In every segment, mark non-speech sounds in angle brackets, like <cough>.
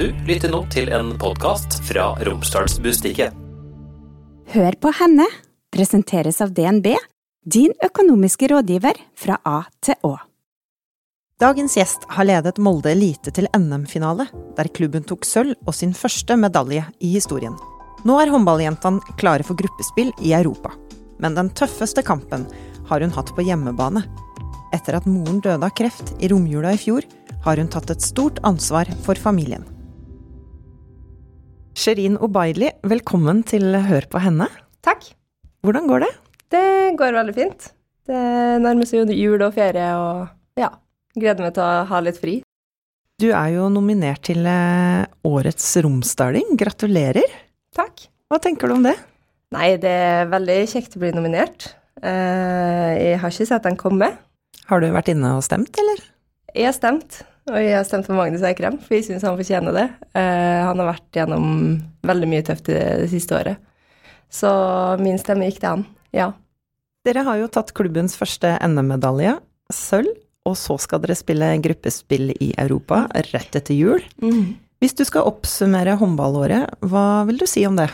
Du lytter nå til en podkast fra Romsdalsbustikket. Hør på henne presenteres av DNB, din økonomiske rådgiver fra A til Å. Dagens gjest har ledet Molde Elite til NM-finale, der klubben tok sølv og sin første medalje i historien. Nå er håndballjentene klare for gruppespill i Europa. Men den tøffeste kampen har hun hatt på hjemmebane. Etter at moren døde av kreft i romjula i fjor, har hun tatt et stort ansvar for familien. Sherin Obaili, velkommen til Hør på henne. Takk. Hvordan går det? Det går veldig fint. Det nærmer seg jo jul og ferie, og ja, gleder meg til å ha litt fri. Du er jo nominert til eh, Årets romsdaling. Gratulerer. Takk. Hva tenker du om det? Nei, det er veldig kjekt å bli nominert. Eh, Jeg har ikke sett den komme. Har du vært inne og stemt, eller? Jeg har stemt, og jeg har stemt for Magnus Eikrem, for jeg syns han fortjener det. Eh, Han har vært gjennom veldig mye tøft det, det siste året. Så min stemme gikk til han, ja. Dere har jo tatt klubbens første NM-medalje, sølv, og så skal dere spille gruppespill i Europa rett etter jul. Hvis du skal oppsummere håndballåret, hva vil du si om det?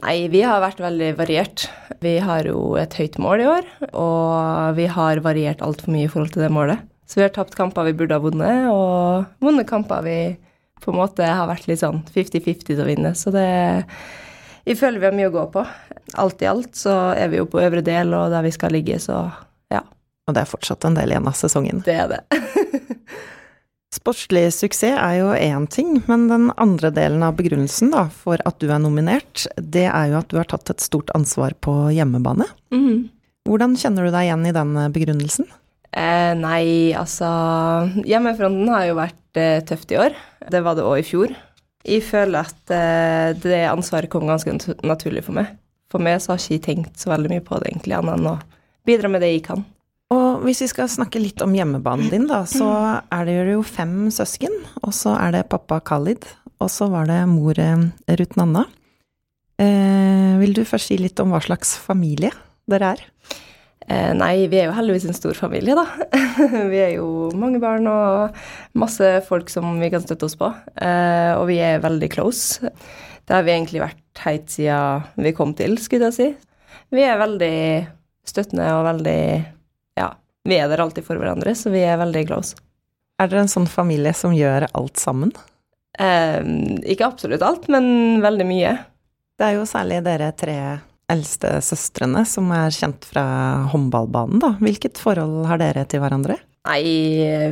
Nei, vi har vært veldig variert. Vi har jo et høyt mål i år, og vi har variert altfor mye i forhold til det målet. Så vi har tapt kamper vi burde ha vunnet, og vunnet kamper vi på en måte har vært litt sånn 50-50 til å vinne. Så det Vi føler vi har mye å gå på. Alt i alt så er vi jo på øvre del og der vi skal ligge, så ja, Og det er fortsatt en del igjen av sesongen. det er det. <laughs> Sportslig suksess er jo én ting, men den andre delen av begrunnelsen da, for at du er nominert, det er jo at du har tatt et stort ansvar på hjemmebane. Mm. Hvordan kjenner du deg igjen i den begrunnelsen? Eh, nei, altså Hjemmefronten har jo vært eh, tøft i år. Det var det òg i fjor. Jeg føler at eh, det ansvaret kom ganske nat- naturlig for meg. For meg så har ikke jeg tenkt så veldig mye på det, egentlig, annet enn å bidra med det jeg kan. Og hvis vi skal snakke litt om hjemmebanen din, da, så er det jo fem søsken. Og så er det pappa Khalid, og så var det mor eh, Ruth Nanna. Eh, vil du først si litt om hva slags familie dere er? Eh, nei, vi er jo heldigvis en stor familie, da. <laughs> vi er jo mange barn og masse folk som vi kan støtte oss på. Eh, og vi er veldig close. Det har vi egentlig vært helt siden vi kom til, skulle jeg si. Vi er veldig støttende og veldig Ja, vi er der alltid for hverandre, så vi er veldig close. Er dere en sånn familie som gjør alt sammen? Eh, ikke absolutt alt, men veldig mye. Det er jo særlig dere tre eldste søstrene som er kjent fra håndballbanen, da. Hvilket forhold har dere til hverandre? Nei,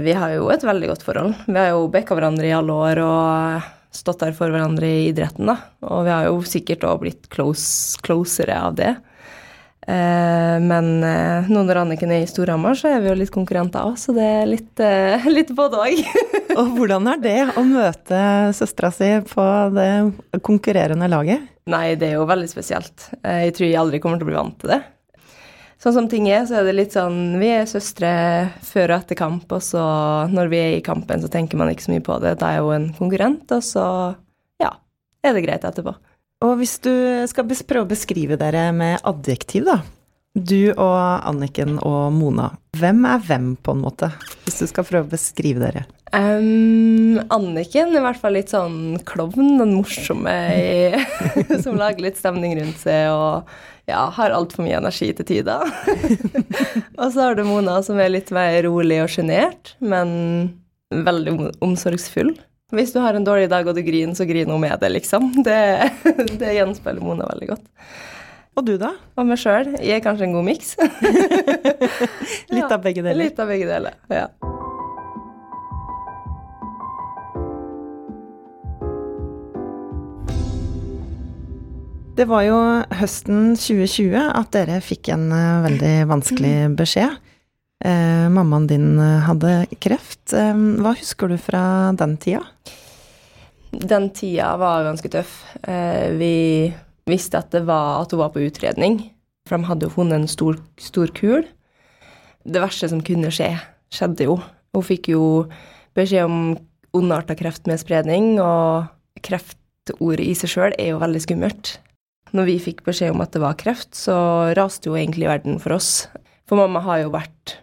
vi har jo et veldig godt forhold. Vi har jo backa hverandre i alle år og stått der for hverandre i idretten, da. Og vi har jo sikkert òg blitt close, closere av det. Eh, men eh, nå når Anniken er i Storhamar, så er vi jo litt konkurrenter òg, så det er litt, eh, <laughs> litt både òg. <laughs> Og hvordan er det å møte søstera si på det konkurrerende laget? Nei, det er jo veldig spesielt. Jeg tror jeg aldri kommer til å bli vant til det. Sånn som ting er, så er det litt sånn Vi er søstre før og etter kamp, og så når vi er i kampen, så tenker man ikke så mye på det. Da er jo en konkurrent, og så ja, er det greit etterpå. Og hvis du skal prøve å beskrive dere med adjektiv, da. Du og Anniken og Mona. Hvem er hvem, på en måte? Hvis du skal prøve å beskrive dere. Um, Anniken er i hvert fall litt sånn klovn, den morsomme i, <laughs> som lager litt stemning rundt seg og ja, har altfor mye energi til tider. <laughs> og så har du Mona som er litt mer rolig og sjenert, men veldig om omsorgsfull. Hvis du har en dårlig dag og du griner, så griner hun med det, liksom. <laughs> Det, det gjenspeiler Mona veldig godt. Og du, da? Og meg sjøl. Jeg er kanskje en god miks. <laughs> Litt av begge deler. Litt av begge deler, ja. Det var jo høsten 2020 at dere fikk en eh, veldig vanskelig beskjed. Eh, mammaen din eh, hadde kreft. Eh, hva husker du fra den tida? Den tida var ganske tøff. Eh, vi visste at, det var, at hun var på utredning, for de hadde hun en stor, stor kul. Det verste som kunne skje, skjedde jo. Hun fikk jo beskjed om ondarta kreft med spredning, og kreftordet i seg sjøl er jo veldig skummelt. Når vi fikk beskjed om at det var kreft, så raste jo egentlig verden for oss. For mamma har jo vært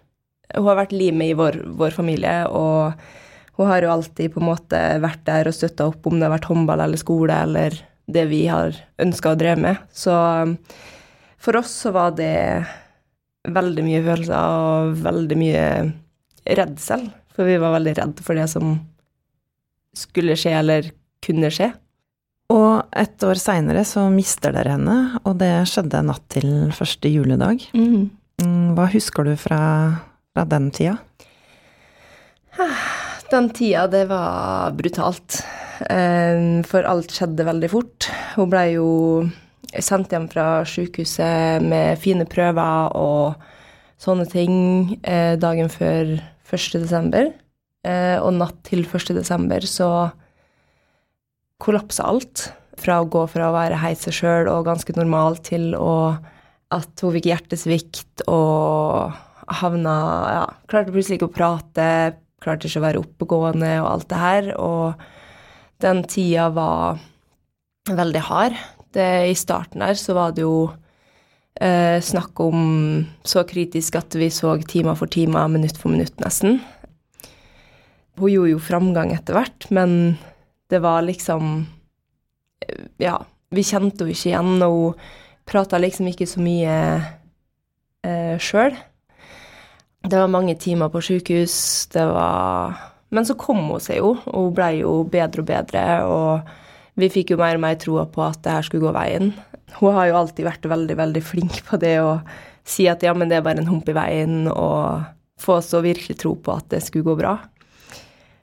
Hun har vært limet i vår, vår familie, og hun har jo alltid på en måte vært der og støtta opp om det har vært håndball eller skole eller det vi har ønska å dreve med. Så um, for oss så var det veldig mye følelser og veldig mye redsel. For vi var veldig redde for det som skulle skje eller kunne skje. Og et år seinere så mister dere henne, og det skjedde natt til første juledag. Mm. Mm, Hva husker du fra, fra den tida? Den tida, det var brutalt. For alt skjedde veldig fort. Hun ble jo sendt hjem fra sykehuset med fine prøver og sånne ting eh, dagen før 1. desember. Eh, Og natt til 1. desember så kollapsa alt. Fra å gå fra å være heit seg sjøl og ganske normal til å at hun fikk hjertesvikt og havna Ja, klarte plutselig ikke å prate, klarte ikke å være oppegående og alt det her. Og den tida var veldig hard. Det, I starten der så var det jo eh, snakk om så kritisk at vi så time for time, minutt for minutt, nesten. Hun gjorde jo framgang etter hvert, men det var liksom eh, Ja, vi kjente henne ikke igjen, og hun prata liksom ikke så mye eh, sjøl. Det var mange timer på sykehus, det var Men så kom hun seg jo, og hun ble jo bedre og bedre, og vi fikk jo mer og mer troa på at det her skulle gå veien. Hun har jo alltid vært veldig, veldig flink på det å si at ja, men det er bare en hump i veien, og få oss å virkelig tro på at det skulle gå bra.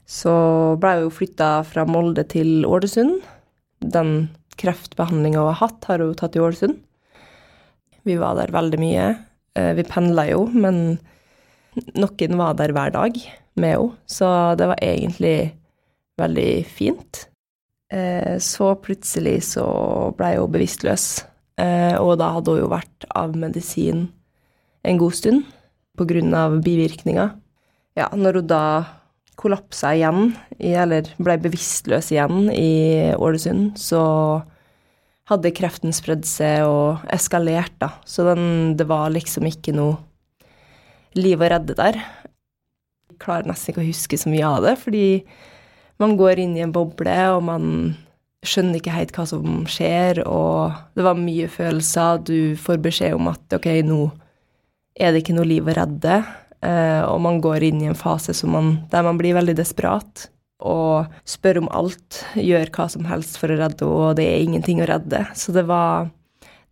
Så ble hun flytta fra Molde til Ålesund. Den kreftbehandlinga hun har hatt, har hun tatt i Ålesund. Vi var der veldig mye. Eh, Vi pendla jo, men noen var der hver dag med henne, så det var egentlig veldig fint. Eh, Så plutselig så ble hun bevisstløs, eh, og da hadde hun jo vært av medisin en god stund på grunn av bivirkninger. Ja, når hun da kollapsa igjen, eller ble bevisstløs igjen i Ålesund, så hadde kreften spredd seg og eskalert, da. Så den, det var liksom ikke noe liv å redde der. Jeg klarer nesten ikke å huske så mye av det, fordi man går inn i en boble, og man skjønner ikke helt hva som skjer, og det var mye følelser. Du får beskjed om at ok, nå er det ikke noe liv å redde, eh, og man går inn i en fase man, der man blir veldig desperat og spør om alt, gjør hva som helst for å redde henne, og det er ingenting å redde. Så det var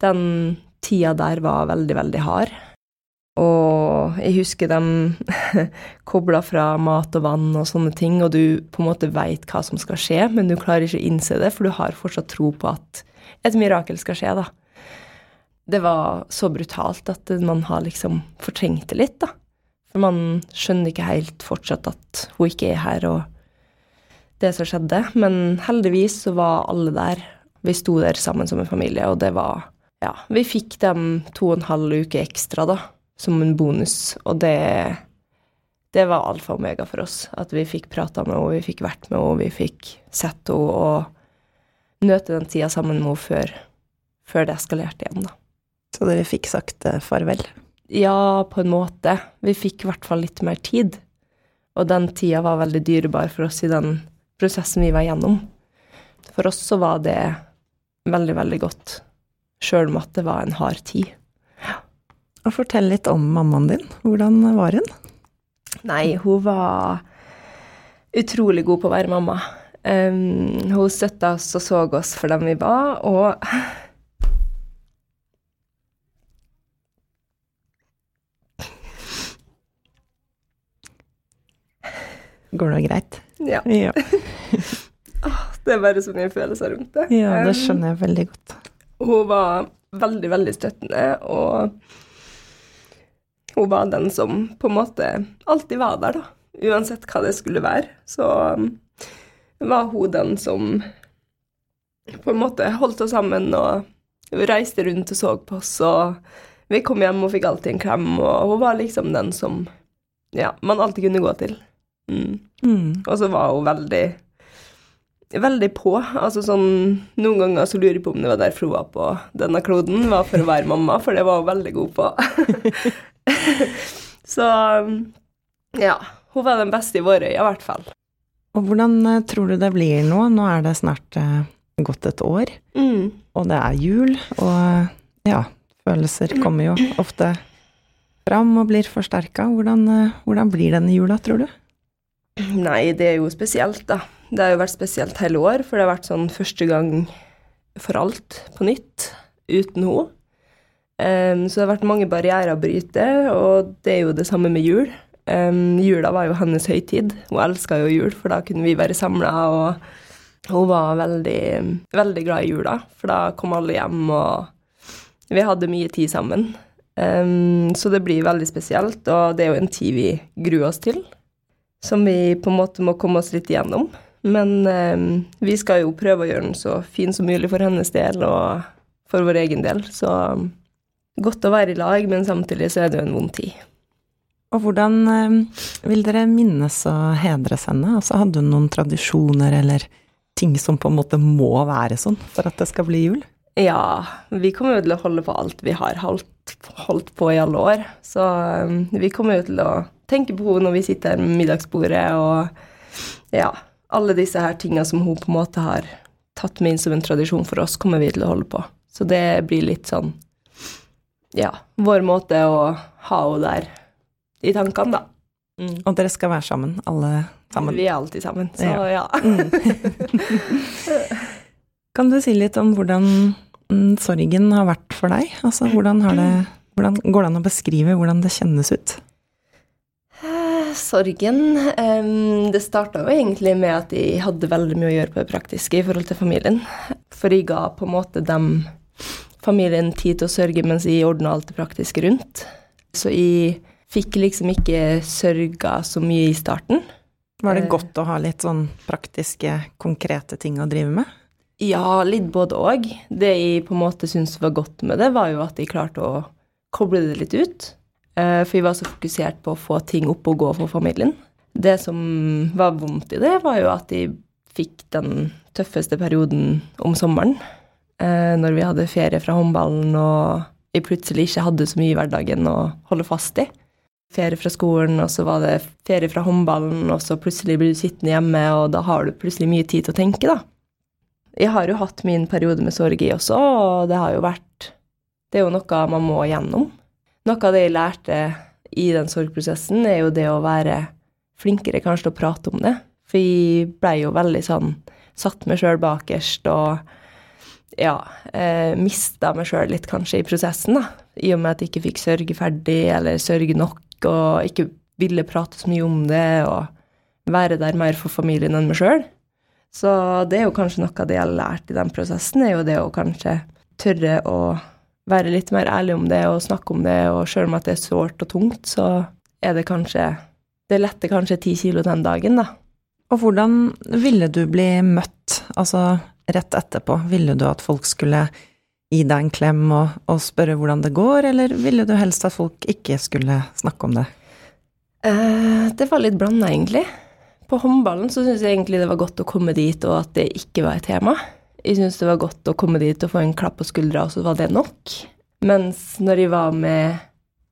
Den tida der var veldig, veldig hard. Og jeg husker de <laughs> kobla fra mat og vann og sånne ting, og du på en måte veit hva som skal skje, men du klarer ikke å innse det, for du har fortsatt tro på at et mirakel skal skje, da. Det var så brutalt at man har liksom fortrengt det litt, da. For man skjønner ikke helt fortsatt at hun ikke er her, og det som skjedde. Men heldigvis så var alle der. Vi sto der sammen som en familie, og det var Ja, vi fikk dem to og en halv uke ekstra, da, som en bonus, og det det var alfa og omega for oss. At vi fikk prata med henne, vi fikk vært med henne, vi fikk sett henne og nøte den tida sammen med henne før, før det eskalerte igjen, da. Så dere fikk sagt eh, farvel? Ja, på en måte. Vi fikk i hvert fall litt mer tid. Og den tida var veldig dyrebar for oss i den prosessen vi var igjennom. For oss så var det veldig, veldig godt, sjøl om at det var en hard tid. Og fortell litt om mammaen din. Hvordan var hun? Nei, hun var utrolig god på å være mamma. Um, hun støtta oss og så oss for dem vi var, og Går det greit? ja, Ja, <laughs> det er bare så mye følelser rundt det. ja det Um, skjønner jeg veldig godt. Hun var veldig, veldig støttende, og hun var den som på en måte alltid var der, da. Uansett hva det skulle være. Så um, var hun den som på en måte holdt oss sammen og reiste rundt og så på oss, og vi kom hjem og fikk alltid en klem, og hun var liksom den som ja, man alltid kunne gå til. Mm. Mm. Og så var hun veldig Veldig på. Altså sånn Noen ganger så lurer jeg på om det var derfor hun var på denne kloden, var for å være mamma, for det var hun veldig god på. <laughs> så ja. Hun var den beste i våre øyne, i hvert fall. Og hvordan eh, tror du det blir nå? Nå er det snart eh, gått et år, Mm. og det er jul, og ja, følelser kommer jo ofte fram og blir forsterka. Hvordan, eh, hvordan blir denne jula, tror du? Nei, det er jo spesielt, da. Det har jo vært spesielt hele år, for det har vært sånn første gang for alt på nytt, uten henne. Um, så det har vært mange barrierer å bryte, og det er jo det samme med jul. Um, jula var jo hennes høytid. Hun elska jo jul, for da kunne vi være samla, og hun var veldig, veldig glad i jula, for da kom alle hjem, og vi hadde mye tid sammen. Um, så det blir veldig spesielt, og det er jo en tid vi gruer oss til som vi på en måte må komme oss litt igjennom. Men eh, vi skal jo prøve å gjøre den så fin som mulig for hennes del og for vår egen del. Så um, godt å være i lag, men samtidig så er det jo en vond tid. Og hvordan eh, vil dere minnes og hedres henne? Altså, hadde hun noen tradisjoner eller ting som på en måte må være sånn for at det skal bli jul? Ja, vi kommer jo til å holde på alt vi har holdt, holdt på i alle år. Så eh, vi kommer jo til å tenke på henne når vi sitter her med middagsbordet og ja, alle disse her tinga som hun på en måte har tatt med inn som en tradisjon for oss, kommer vi til å holde på. Så det blir litt sånn ja, vår måte å ha henne der i tankene, da. Mm. Og dere skal være sammen, alle sammen? Vi er alltid sammen, så Ja. ja. <laughs> Kan du si litt om hvordan mm, sorgen har vært for deg? Altså, hvordan, har det, hvordan går det an å beskrive hvordan det kjennes ut? Sorgen Det starta jo egentlig med at jeg hadde veldig mye å gjøre på det praktiske i forhold til familien. For jeg ga på en måte dem familien tid til å sørge mens jeg ordna alt det praktiske rundt. Så jeg fikk liksom ikke sørga så mye i starten. Var det Eh. godt å ha litt sånn praktiske, konkrete ting å drive med? Ja, litt både òg. Det jeg på en måte syntes var godt med det, var jo at jeg klarte å koble det litt ut. Eh, For jeg var så fokusert på å få ting opp og gå for familien. Det som var vondt i det, var jo at jeg fikk den tøffeste perioden om sommeren. eh, Når vi hadde ferie fra håndballen og jeg plutselig ikke hadde så mye i hverdagen å holde fast i. Ferie fra skolen, og så var det ferie fra håndballen, og så plutselig blir du sittende hjemme, og da har du plutselig mye tid til å tenke, da. Jeg har jo hatt min periode med sorg i også, og det har jo vært Det er jo noe man må gjennom. Noe av det jeg lærte i den sorgprosessen, er jo det å være flinkere kanskje til å prate om det. For jeg blei jo veldig sånn Satt meg sjøl bakerst og ja, eh, mista meg sjøl litt kanskje i prosessen, da. I og med at jeg ikke fikk sørge ferdig eller sørge nok, og ikke ville prate så mye om det, og være der mer for familien enn meg sjøl. Så det er jo kanskje noe av det jeg har lært i den prosessen, er jo det å kanskje tørre å være litt mer ærlig om det og snakke om det, og sjøl om at det er sårt og tungt, så er det kanskje Det letter kanskje ti kilo den dagen, da. Og hvordan ville du bli møtt, altså rett etterpå? Ville du at folk skulle gi deg en klem og, og spørre hvordan det går, eller ville du helst at folk ikke skulle snakke om det? Eh, det var litt blanda, egentlig. På håndballen så syns jeg egentlig det var godt å komme dit, og at det ikke var et tema. Jeg syntes det var godt å komme dit og få en klapp på skuldra, og så var det nok. Mens når jeg var med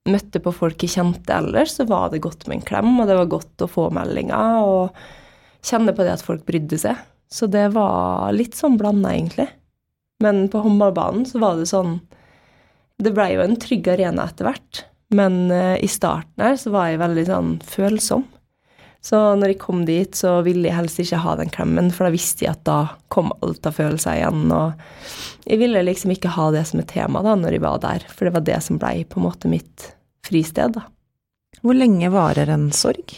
Møtte på folk jeg kjente ellers, så var det godt med en klem, og det var godt å få meldinger og kjenne på det at folk brydde seg. Så det var litt sånn blanda, egentlig. Men på håndballbanen så var det sånn Det blei jo en trygg arena etter hvert. Men eh, i starten her så var jeg veldig sånn følsom. Så når jeg kom dit, så ville jeg helst ikke ha den klemmen, for da visste jeg at da kom alt av følelser igjen. Og jeg ville liksom ikke ha det som et tema da når jeg var der, for det var det som blei på en måte mitt fristed, da. Hvor lenge varer en sorg?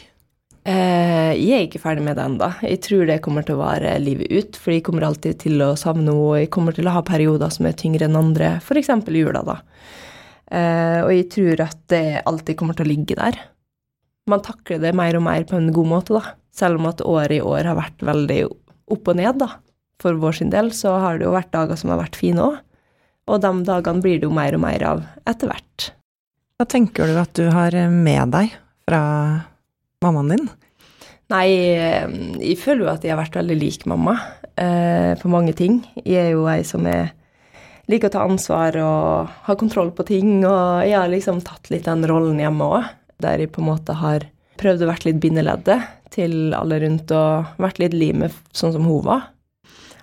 Eh, jeg er ikke ferdig med det ennå. Jeg tror det kommer til å vare livet ut, for jeg kommer alltid til å savne henne, og jeg kommer til å ha perioder som er tyngre enn andre, f.eks. jula, da. Eh, og jeg tror at det alltid kommer til å ligge der. Man takler det mer og mer på en god måte, da. Selv om at året i år har vært veldig opp og ned, da. For vår sin del så har det jo vært dager som har vært fine òg. Og de dagene blir det jo mer og mer av etter hvert. Hva tenker du at du har med deg fra mammaen din? Nei, eh, jeg føler jo at jeg har vært veldig lik mamma eh, på mange ting. Jeg er jo ei som er liker å ta ansvar og ha kontroll på ting, og jeg har liksom tatt litt den rollen hjemme òg, der jeg på en måte har prøvd å vært litt bindeleddet til alle rundt og vært litt limet sånn som hun var.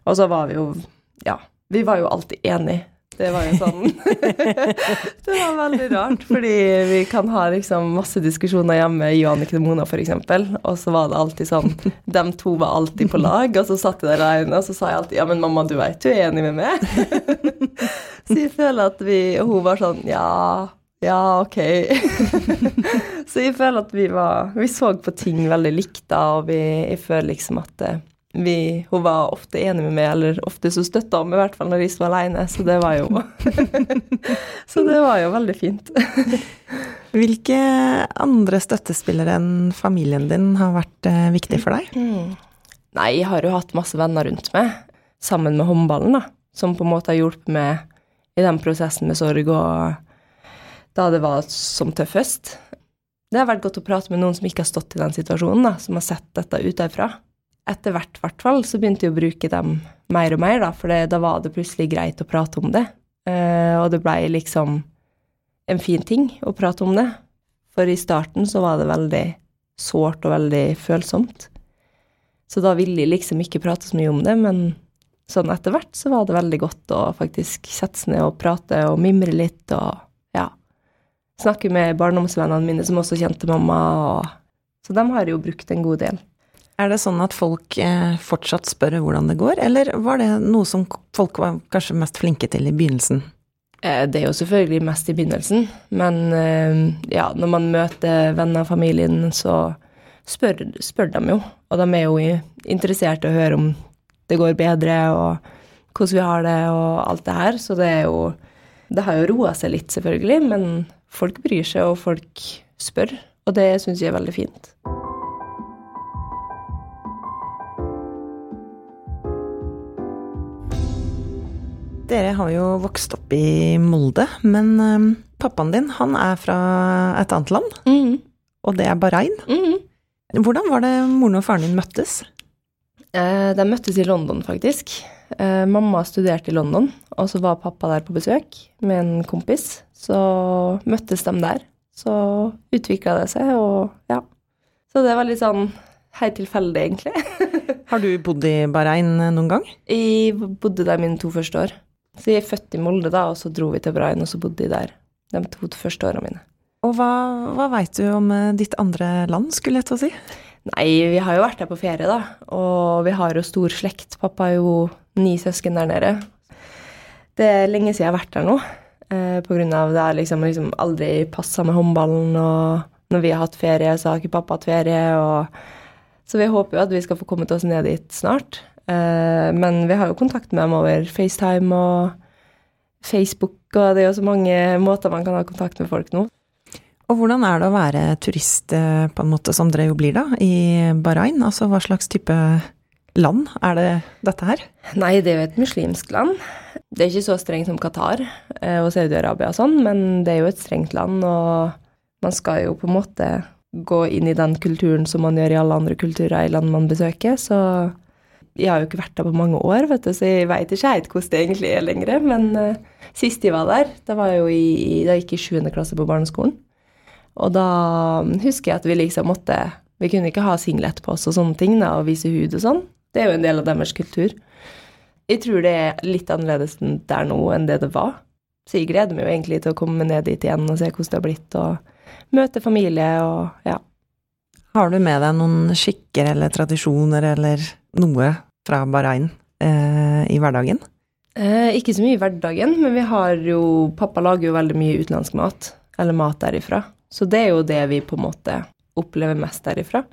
Og så var vi jo Ja, vi var jo alltid enige. Det var jo sånn <laughs> Det var veldig rart, fordi vi kan ha liksom masse diskusjoner hjemme, Anniken og Mona f.eks., og så var det alltid sånn De to var alltid på lag, og så satt jeg der alene, og så sa jeg alltid Ja, men mamma, du veit du er enig med meg? <laughs> så jeg føler at vi Og hun var sånn Ja, ja, ok. <laughs> så jeg føler at vi var Vi så på ting veldig likt da, og vi, jeg føler liksom at eh, vi, hun var ofte enig med meg, eller ofte så støtta hun meg, i hvert fall når jeg sto alene, så det var jo <laughs> Så det var jo veldig fint. <laughs> Hvilke andre støttespillere enn familien din har vært eh, viktig for deg? Mm. Nei, jeg har jo hatt masse venner rundt meg, sammen med håndballen, da, som på en måte har hjulpet meg i den prosessen med sorg og da det var som tøffest. Det har vært godt å prate med noen som ikke har stått i den situasjonen, da, som har sett dette utenfra etter hvert, hvert fall, så begynte jeg å bruke dem mer og mer, da, for da var det plutselig greit å prate om det. Uh, og det blei liksom en fin ting å prate om det. For i starten så var det veldig sårt og veldig følsomt. Så da ville jeg liksom ikke prate så mye om det, men sånn etter hvert så var det veldig godt å faktisk sette seg ned og prate og mimre litt og ja. Snakke med barndomsvennene mine som også kjente mamma, og Så de har jo brukt en god del. Er det sånn at folk eh, fortsatt spør hvordan det går, eller var det noe som folk var kanskje mest flinke til i begynnelsen? Eh, det er jo selvfølgelig mest i begynnelsen, men eh, ja, når man møter venner og familien, så spør, spør de jo. Og de er jo interessert i å høre om det går bedre, og hvordan vi har det, og alt det her. Så det er jo Det har jo roa seg litt, selvfølgelig, men folk bryr seg, og folk spør. Og det syns jeg er veldig fint. Dere har jo vokst opp i Molde, men um, pappaen din han er fra et annet land, mm. og det er Bahrain. Mm. Hvordan var det moren og faren din møttes? Eh, de møttes i London, faktisk. Eh, mamma studerte i London, og så var pappa der på besøk med en kompis. Så møttes de der. Så utvikla det seg, og ja. Så det var litt sånn helt tilfeldig, egentlig. <laughs> Har du bodd i Bahrain noen gang? Jeg bodde der mine to første år. Så jeg er født i Molde, da, og så dro vi til Bahrain, og så bodde jeg der de to første åra mine. Og hva, hva veit du om eh, ditt andre land, skulle jeg til å si? Nei, vi har jo vært der på ferie, da. Og vi har jo stor slekt. Pappa har jo ni søsken der nede. Det er lenge siden jeg har vært der nå. Eh, på grunn av det har liksom, liksom aldri passa med håndballen, og når vi har hatt ferie, så har ikke pappa hatt ferie, og Så vi håper jo at vi skal få kommet oss ned dit snart. Eh, men vi har jo kontakt med dem over FaceTime og Facebook, og det er jo så mange måter man kan ha kontakt med folk nå. Og hvordan er det å være turist eh, på en måte som dere jo blir da, i Bahrain? Altså hva slags type land er det dette her? Nei, det er jo et muslimsk land. Det er ikke så strengt som Qatar eh, og Saudi-Arabia og sånn, men det er jo et strengt land, og man skal jo på en måte gå inn i den kulturen som man gjør i alle andre kulturer i land man besøker, så jeg har jo ikke vært der på mange år, vet du, så jeg veit ikke helt hvordan det egentlig er lenger. Men uh, sist jeg var der, da var jeg jo i, da gikk jeg i 7. klasse på barneskolen. Og da husker jeg at vi liksom måtte Vi kunne ikke ha singlet på oss og sånne ting da, og vise hud og sånn. Det er jo en del av deres kultur. Jeg tror det er litt annerledes der nå enn det det var. Så jeg gleder meg jo egentlig til å komme ned dit igjen og se hvordan det har blitt, og møte familie og ja. Har du med deg noen skikker eller tradisjoner eller noe fra Bahrain eh, i hverdagen? Eh, ikke så mye i hverdagen, men vi har jo Pappa lager jo veldig mye utenlandsk mat, eller mat derifra. Så det er jo det vi på en måte opplever mest derifra.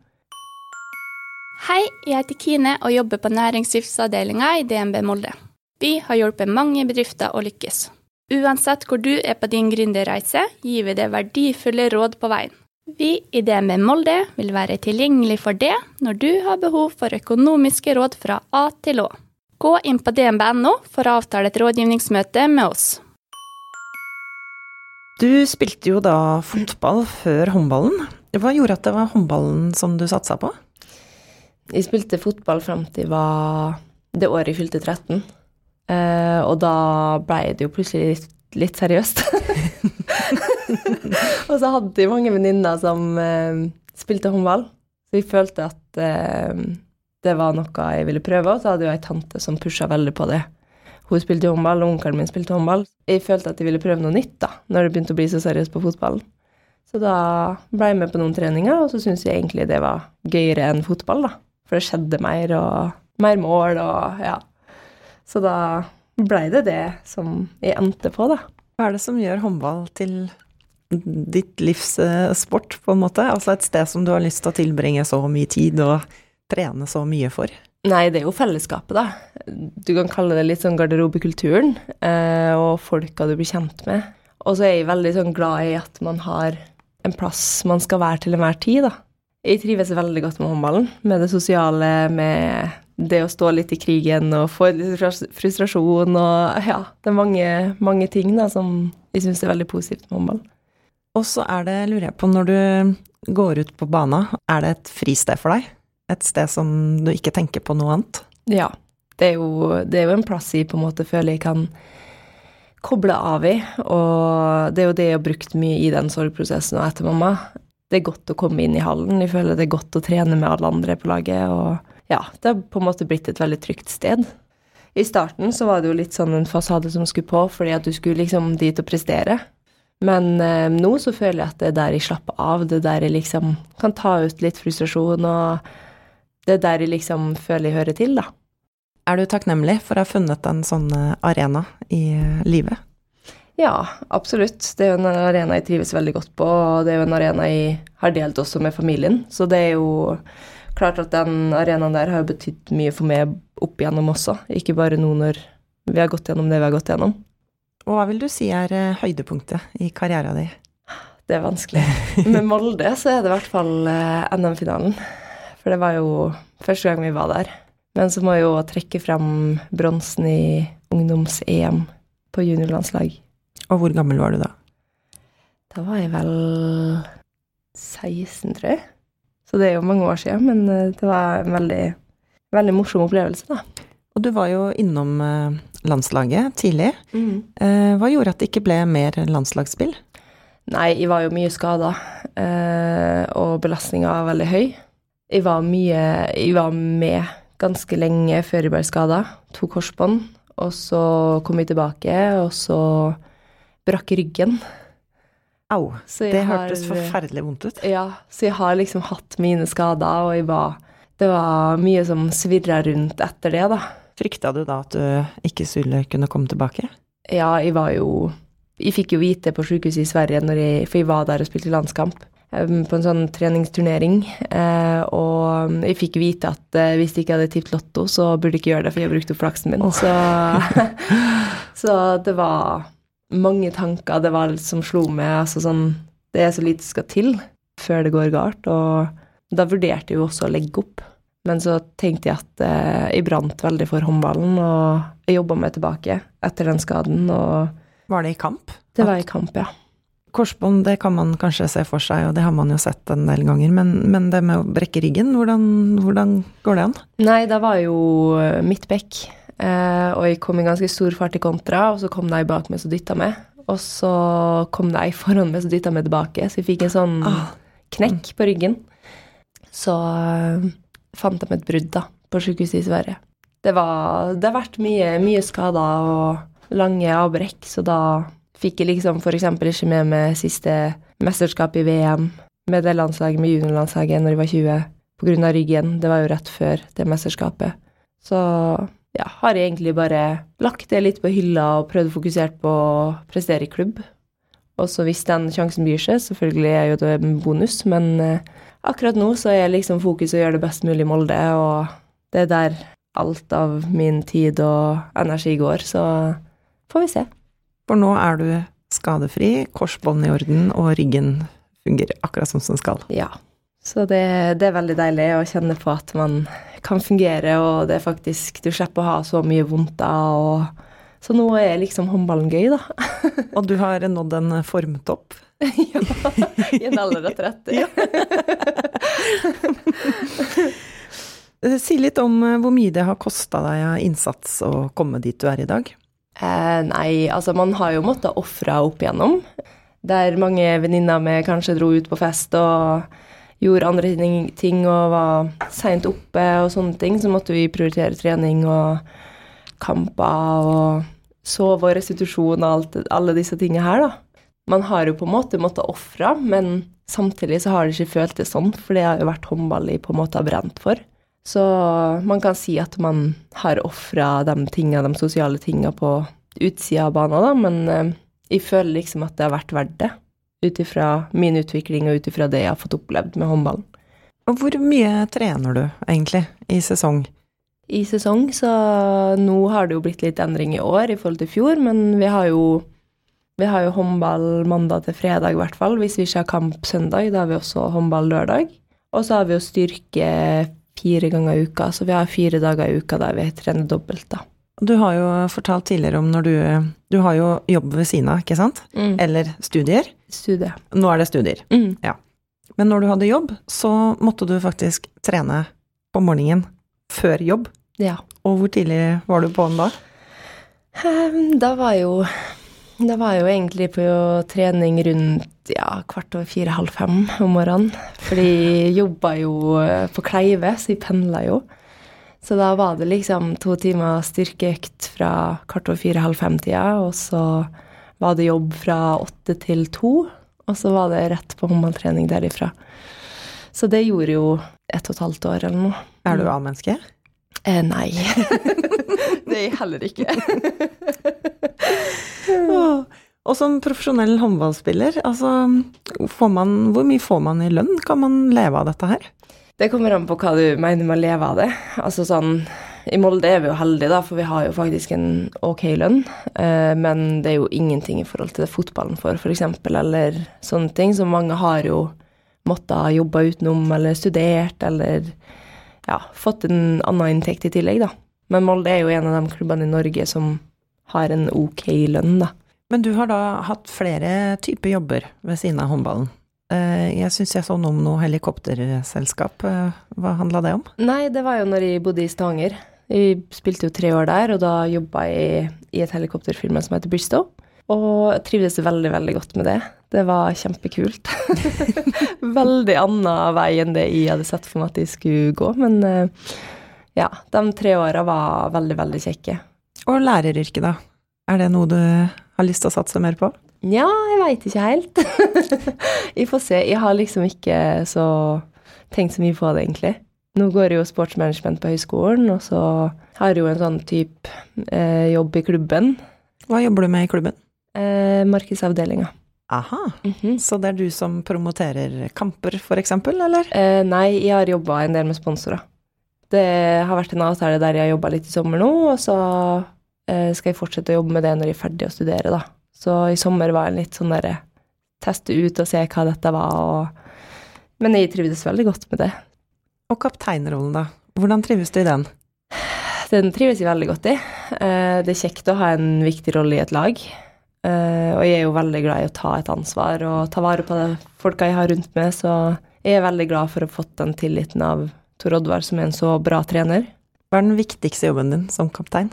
Hei, jeg heter Kine og jobber på næringslivsavdelinga i DNB Molde. Vi har hjulpet mange bedrifter å lykkes. Uansett hvor du er på din gründerreise, gir vi deg verdifulle råd på veien. Vi i DNB Molde vil være tilgjengelig for det når du har behov for økonomiske råd fra A til Å. Gå inn på dnb.no for å avtale et rådgivningsmøte med oss. Du spilte jo da fotball før håndballen. Hva gjorde at det var håndballen som du satsa på? Jeg spilte fotball fram til var det året jeg fylte 13. Eh, og da ble det jo plutselig litt, litt seriøst. <laughs> og så hadde jeg mange venninner som, eh, spilte håndball. Så jeg følte at eh, det var noe jeg ville prøve, og så hadde jeg ei tante som pusha veldig på det. Hun spilte håndball, og onkelen min spilte håndball. Jeg følte at jeg ville prøve noe nytt da, når det begynte å bli så seriøst på fotballen. Så da ble jeg med på noen treninger, og så syntes jeg egentlig det var gøyere enn fotball, da. For det skjedde mer, og mer mål, og ja. Så da blei det det som jeg endte på, da. Hva er det som gjør håndball til ditt livs eh, sport, på en måte? Altså et sted som du har lyst til å tilbringe så mye tid og trene så mye for? Nei, det er jo fellesskapet, da. Du kan kalle det litt sånn garderobekulturen, eh, og folka du blir kjent med. Og så er jeg veldig sånn glad i at man har en plass man skal være til enhver tid, da. Jeg trives veldig godt med håndballen, med det sosiale, med det å stå litt i krigen og få litt frustrasjon og ja, det er mange, mange ting da som jeg syns er veldig positivt med håndball. Og så er det, lurer jeg på, når du går ut på bana, er det et fristed for deg? Et sted som du ikke tenker på noe annet? Ja. Det er jo, det er jo en plass jeg på en måte føler jeg kan koble av i, og det er jo det jeg har brukt mye i den sorgprosessen og etter mamma. Det er godt å komme inn i hallen, jeg føler det er godt å trene med alle andre på laget, og ja, det har på en måte blitt et veldig trygt sted. I starten så var det jo litt sånn en fasade som skulle på, fordi at du skulle liksom dit og prestere. Men eh, nå så føler jeg at det er der jeg slapper av, det er der jeg liksom kan ta ut litt frustrasjon, og det er der jeg liksom føler jeg hører til, da. Er du takknemlig for å ha funnet en sånn eh, arena i eh, livet? Ja, absolutt. Det er jo en arena jeg trives veldig godt på, og det er jo en arena jeg har delt også med familien. Så det er jo klart at den arenaen der har betydd mye for meg opp igjennom også, ikke bare nå når vi har gått gjennom det vi har gått gjennom. Og hva vil du si er eh, høydepunktet i karrieren din? Det er vanskelig. Med Molde så er det i hvert fall eh, NM-finalen. For det var jo første gang vi var der. Men så må jeg jo trekke frem bronsen i ungdoms-EM på juniorlandslag. Og hvor gammel var du da? Da var jeg vel 16, tror jeg. Så det er jo mange år siden, men eh, det var en veldig, veldig morsom opplevelse, da. Og du var jo innom landslaget tidlig. Mm. Eh, hva gjorde at det ikke ble mer landslagsspill? Nei, jeg var jo mye skada, eh, og belastninga var veldig høy. Jeg var mye Jeg var med ganske lenge før jeg ble skada. To korsbånd. Og så kom jeg tilbake, og så brakk ryggen. Au. Det har, hørtes forferdelig vondt ut. Ja, så jeg har liksom hatt mine skader, og var Det var mye som svirra rundt etter det, da. Frykta du da at du ikke skulle kunne komme tilbake? Ja, jeg var jo Jeg fikk jo vite på sykehuset i Sverige, jeg, for jeg var der og spilte landskamp på en sånn treningsturnering. Eh, og jeg fikk vite at eh, hvis jeg ikke hadde tippet Lotto, så burde jeg ikke gjøre det, for jeg har brukt opp flaksen min. Oh. Så, <laughs> så, det var mange tanker det var som slo meg. Altså sånn Det er så lite som skal til før det går galt. Og da vurderte jeg jo også å legge opp. Men så tenkte jeg at eh, jeg brant veldig for håndballen, og jeg jobba meg tilbake etter den skaden. Og var det i kamp? Det var i kamp, ja. Korsbånd, det kan man kanskje se for seg, og det har man jo sett en del ganger. Men, men det med å brekke ryggen, hvordan, hvordan, går det an? Nei, da var jo eh, og jeg kom i ganske stor fart i kontra, og så kom de bak meg som dytta meg. Og så kom de foran meg som dytta meg tilbake, så jeg fikk en sånn ah. knekk på ryggen. Så fant de et brudd da, på sykehuset i Sverige. Det, var, det har vært mye, mye skader og lange avbrekk, så da fikk jeg liksom f.eks. ikke med meg siste mesterskap i VM med det landslaget, med juniorlandslaget, når jeg var 20, på grunn av ryggen. Det var jo rett før det mesterskapet. Så ja, har jeg egentlig bare lagt det litt på hylla og prøvd å fokusere på å prestere i klubb. Og så hvis den sjansen byr seg, selvfølgelig er jo det en bonus, men eh, akkurat nå så er liksom fokus å gjøre det best mulig i Molde, og det er der alt av min tid og energi går, så får vi se. For nå er du skadefri, korsbånd i orden, og ryggen fungerer akkurat som den skal. Ja. Så det, det, er veldig deilig å kjenne på at man kan fungere, og det er faktisk Du slipper å ha så mye vondt av, Så nå er liksom håndballen gøy, da. <laughs> og du har nådd en formtopp? <laughs> ja, i en alder av 30. si litt om eh, hvor mye det har kosta deg av innsats å komme dit du er i dag? Eh, nei, altså man har jo måttet ofre opp igjennom. Der mange venninner med kanskje dro ut på fest og gjorde andre ting, og var seint oppe og sånne ting, så måtte vi prioritere trening og kamper og sove og restitusjon og alt, alle disse tingene her, da. Man har jo på en måte måttet ofre, men samtidig så har det ikke følt det sånn, for det har jo vært håndball jeg på en måte har brent for. Så man kan si at man har ofra de tinga, de sosiale tinga på utsida av banen, da, men eh, jeg føler liksom at det har vært verdt det. Ut ifra min utvikling og ut ifra det jeg har fått opplevd med håndballen. Og hvor mye trener du egentlig i sesong? I sesong, så nå har det jo blitt litt endring i år i forhold til fjor, men vi har jo, vi har jo håndball mandag til fredag i hvert fall. Hvis vi ikke har kamp søndag, da har vi også håndball lørdag. Og så har vi jo styrke fire ganger i uka, så vi har fire dager i uka der vi trener dobbelt, da. Du har jo fortalt tidligere om når du Du har jo jobb ved siden av, ikke sant? Mm. Eller studier. Studie. Nå er det studier. Mm. Men når du hadde jobb, så måtte du faktisk trene på morgenen før jobb. Ja. Og hvor tidlig var du på'n da? Ehm, Da var jo Da var jeg jo egentlig på trening rundt ja, kvart over fire-halv fem om morgenen. Fordi <laughs> jeg jobba jo eh, på Kleive, så jeg pendla jo. Så da var det liksom to timer styrkeøkt fra kvart over fire-halv fem-tida, og så var det jobb fra åtte til to, og så var det rett på håndballtrening derifra. Så det gjorde jo ett og et halvt år eller noe. Er du A-menneske? Eh, nei. det er jeg heller ikke. Og som profesjonell håndballspiller, altså får man, Hvor mye får man i lønn? Kan man leve av dette her? Det kommer an på hva du mener med å leve av det. Altså sånn, I Molde er vi jo heldige, da, for vi har jo faktisk en ok lønn. Eh, men det er jo ingenting i forhold til det fotballen får, f.eks., eller sånne ting. Så mange har jo måttet ha jobba utenom, eller studert, eller ja, fått en annen inntekt i tillegg, da. Men Molde er jo en av de klubbene i Norge som har en ok lønn, da. Men du har da hatt flere typer jobber ved siden av håndballen. Eh, Jeg syns jeg så noe om noe helikopterselskap. Eh, Hva handla det om? Nei, det var jo når jeg bodde i Stavanger. Jeg spilte jo tre år der, og da jobba jeg i et helikopterfirma som heter Bristow. Og jeg trivdes veldig, veldig godt med det. Det var kjempekult. <laughs> veldig annen vei enn det jeg hadde sett for meg at jeg skulle gå, men eh, ja, de tre åra var veldig, veldig kjekke. Og læreryrket, da? Er det noe du har lyst til å satse mer på? Nja, jeg veit ikke helt. <laughs> jeg får se. Jeg har liksom ikke så tenkt så mye på det, egentlig. Nå går jeg jo sportsmanagement på høyskolen, og så har jeg jo en sånn type eh, jobb i klubben. Hva jobber du med i klubben? Eh, Markedsavdelinga. Aha, Mhm. så det er du som promoterer kamper, for eksempel, eller? eh, nei, jeg har jobba en del med sponsorer. Det har vært en avtale der jeg har jobba litt i sommer nå, og så eh, skal jeg fortsette å jobbe med det når jeg er ferdig å studere, da. Så i sommer var jeg litt sånn derre Teste ut og se hva dette var, og Men jeg trivdes veldig godt med det. Og kapteinrollen, da? Hvordan trives du i den? Den trives jeg veldig godt i. Eh, Det er kjekt å ha en viktig rolle i et lag. Eh, Og jeg er jo veldig glad i å ta et ansvar og ta vare på de folka jeg har rundt meg, så jeg er veldig glad for å ha fått den tilliten av Tor Oddvar, som er en så bra trener. Hva er den viktigste jobben din som kaptein?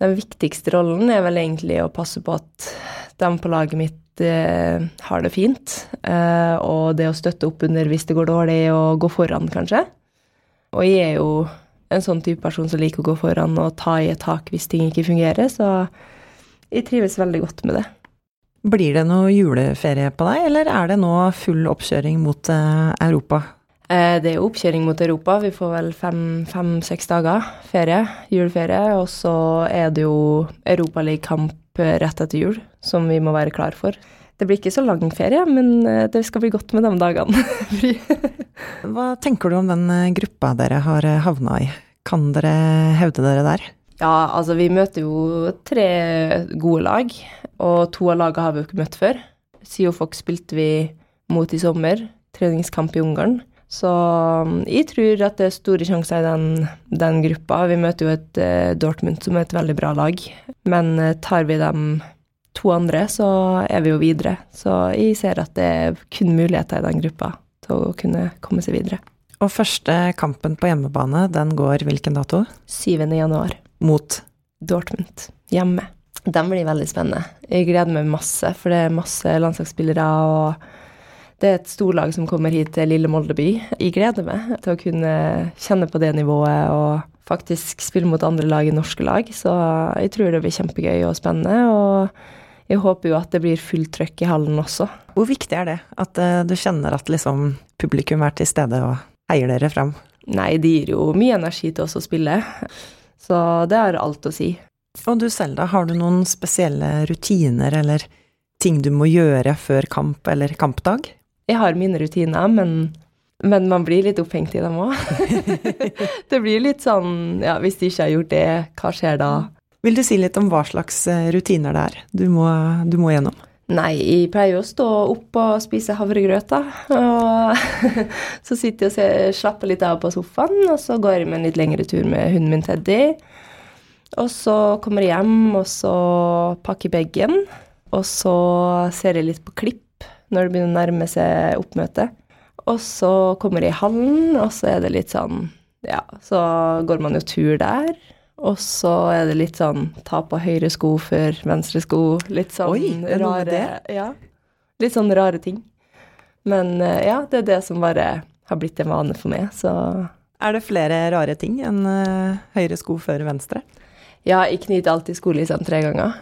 Den viktigste rollen er vel egentlig å passe på at de på laget mitt eh, har det fint, eh, og det å støtte opp under hvis det går dårlig, og gå foran, kanskje. Og jeg er jo en sånn type person som liker å gå foran og ta i et tak hvis ting ikke fungerer, så jeg trives veldig godt med det. Blir det noe juleferie på deg, eller er det nå full oppkjøring mot eh, Europa? Eh, Det er jo oppkjøring mot Europa. Vi får vel fem-seks dager ferie, juleferie. Og så er det jo Europaligakamp rett etter jul, som vi må være klar for. Det blir ikke så lang ferie, men eh, det skal bli godt med de dagene. <laughs> Fri. Hva tenker du om den eh, gruppa dere har eh, havna i? Kan dere hevde dere der? ja, altså vi møter jo tre gode lag, og to av lagene har vi jo ikke møtt før. Siofox spilte vi mot i sommer, treningskamp i Ungarn. Så um, jeg tror at det er store sjanser i den, den gruppa. Vi møter jo et Dortmund som er et veldig bra lag, men tar vi dem to andre, så er vi jo videre. Så jeg ser at det er kun muligheter i den gruppa til å kunne komme seg videre. Og første kampen på hjemmebane, den går hvilken dato? 7. januar. Mot Dortmund hjemme. Den blir veldig spennende. Jeg gleder meg masse, for det er masse landslagsspillere, og Det er et storlag som kommer hit til lille Molde by. Jeg gleder meg til å kunne kjenne på det nivået og faktisk spille mot andre lag i norske lag. Så jeg tror det blir kjempegøy og spennende. Og jeg håper jo at det blir fullt trøkk i hallen også. Hvor viktig er det at uh, du kjenner at liksom publikum er til stede og heier dere fram? Nei, det gir jo mye energi til oss å spille. Så det har alt å si. Og du selv, da? Har du noen spesielle rutiner eller ting du må gjøre før kamp eller kampdag? Jeg har mine rutiner, men, men man blir litt opphengt i dem òg. <laughs> <laughs> det blir litt sånn ja, hvis de ikke har gjort det, hva skjer da? Vil du si litt om hva slags eh, rutiner det er du må, du må gjennom? Nei, jeg pleier jo å stå opp og spise havregrøt, da. Og <laughs> så sitter jeg og slapper litt av på sofaen, og så går jeg med en litt lengre tur med hunden min Teddy. Og så kommer jeg hjem, og så pakker bagen. Og så ser jeg litt på klipp når det begynner å nærme seg oppmøte. Og så kommer jeg i hallen, og så er det litt sånn Ja, så går man jo tur der. Og så er det litt sånn ta på høyre sko før venstre sko. Litt sånn Oi, rare? Ja. Litt sånn rare ting. Men eh, ja, det er det som bare har blitt en vane for meg, så Er det flere rare ting enn uh, høyre sko før venstre? Ja, jeg knyter alltid skolissene tre ganger.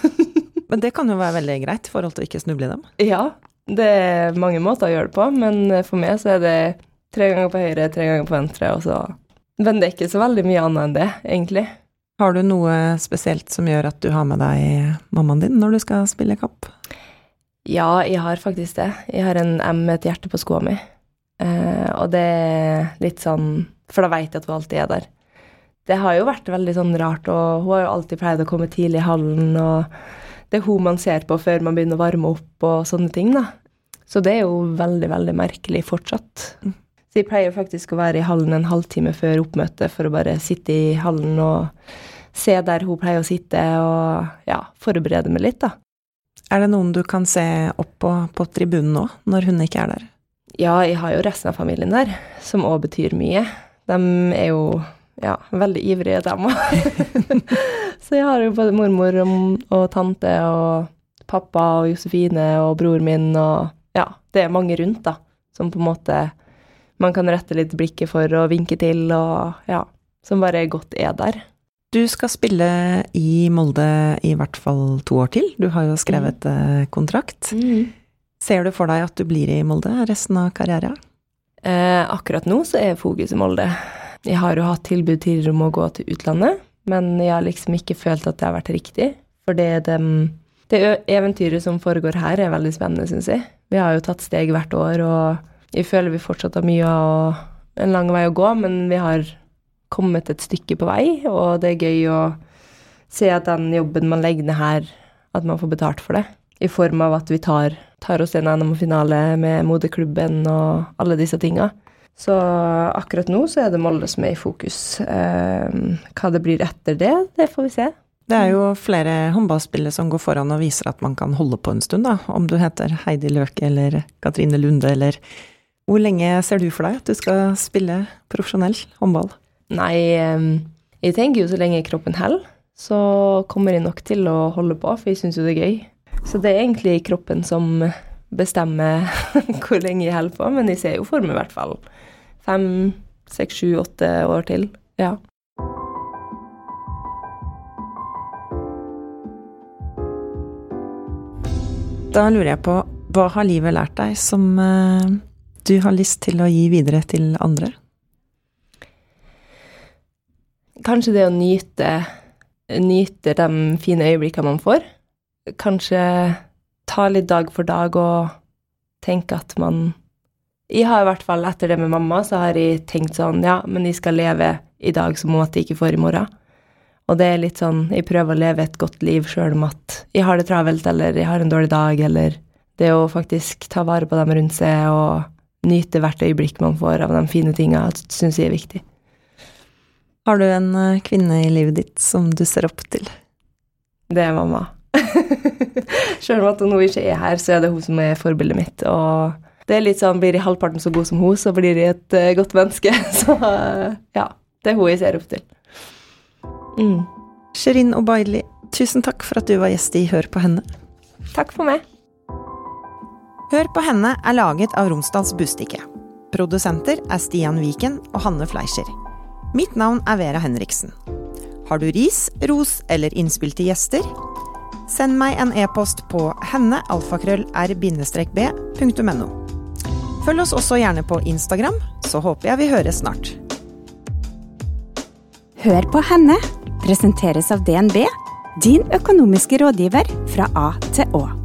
<laughs> Men det kan jo være veldig greit i forhold til å ikke snuble i dem. Ja, det er mange måter å gjøre det på, men for meg så er det tre ganger på høyre, tre ganger på venstre, og så Men det er ikke så veldig mye annet enn det, egentlig. Har du noe spesielt som gjør at du har med deg mammaen din når du skal spille kapp? Ja, jeg har faktisk det. Jeg har en M med et hjerte på skoa mi. Eh, og det er litt sånn For da vet jeg at hun alltid er der. Det har jo vært veldig sånn rart, og hun har jo alltid pleid å komme tidlig i hallen, og det er hun man ser på før man begynner å varme opp og sånne ting, da. Så det er jo veldig, veldig merkelig fortsatt. Så jeg pleier faktisk å være i hallen en halvtime før oppmøtet for å bare sitte i hallen og se der hun pleier å sitte, og ja, forberede meg litt, da. Er det noen du kan se opp på på tribunen nå, når hun ikke er der? Ja, jeg har jo resten av familien der, som òg betyr mye. De er jo ja, veldig ivrige, dem òg. <laughs> så jeg har jo både mormor og, og, tante og pappa og Josefine og bror min og ja, det er mange rundt, da, som på en måte man kan rette litt blikket for og vinke til, og ja, som bare godt er der. Du skal spille i Molde i hvert fall to år til. Du har jo skrevet mm. kontrakt. Mm. Ser du for deg at du blir i Molde resten av karrieren? Eh, akkurat nå så er fokus i Molde. Jeg har jo hatt tilbud tidligere om å gå til utlandet, men jeg har liksom ikke følt at det har vært riktig. For det, det, det eventyret som foregår her, er veldig spennende, syns jeg. Vi har jo tatt steg hvert år, og jeg føler vi fortsatt har mye og en lang vei å gå, men vi har kommet et stykke på vei, og det er gøy å se at den jobben man legger ned her, at man får betalt for det. I form av at vi tar, tar oss en NM-finale med moderklubben og alle disse tinga. Så akkurat nå så er det Molde som er i fokus. Eh, hva det blir etter det, det får vi se. Det er jo flere håndballspillere som går foran og viser at man kan holde på en stund, da. Om du heter Heidi Løke eller Katrine Lunde eller Hvor lenge ser du for deg at du skal spille profesjonell håndball? Nei, jeg tenker jo så lenge kroppen holder, så kommer jeg nok til å holde på, for jeg syns jo det er gøy. Så det er egentlig kroppen som bestemmer <laughs> hvor lenge jeg holder på, men jeg ser jo for meg i hvert fall fem, seks, sju, åtte år til. Ja. Da lurer jeg på, hva har livet lært deg som uh, du har lyst til å gi videre til andre? Kanskje det å nyte, nyte de fine øyeblikkene man får. Kanskje ta litt dag for dag og tenke at man Jeg har i hvert fall etter det med mamma, så har jeg tenkt sånn Ja, men jeg skal leve i dag som om at jeg ikke får i morgen. Og det er litt sånn Jeg prøver å leve et godt liv sjøl om at jeg har det travelt, eller jeg har en dårlig dag, eller Det å faktisk ta vare på dem rundt seg og nyte hvert øyeblikk man får av de fine tinga, syns jeg er viktig. Har du en eh, kvinne i livet ditt som du ser opp til? Det er mamma. <laughs> Sjøl om at hun ikke er her, så er det hun som er forbildet mitt. Og det er litt sånn, blir de halvparten så god som hun, så blir de et uh, godt menneske. <laughs> Så uh, ja, det er hun jeg ser opp til. Mm. Sherin Obaili, tusen takk for at du var gjest i Hør på henne. Takk for meg. Hør på henne er laget av Romsdals Bustikke. Produsenter er Stian Viken og Hanne Fleischer. Mitt navn er Vera Henriksen. Har du ris, ros eller innspill til gjester? Send meg en e-post på hennealfakrøll-r-b.no. Følg oss også gjerne på Instagram, så håper jeg vi høres snart. Hør på henne presenteres av DNB, din økonomiske rådgiver fra A til Å.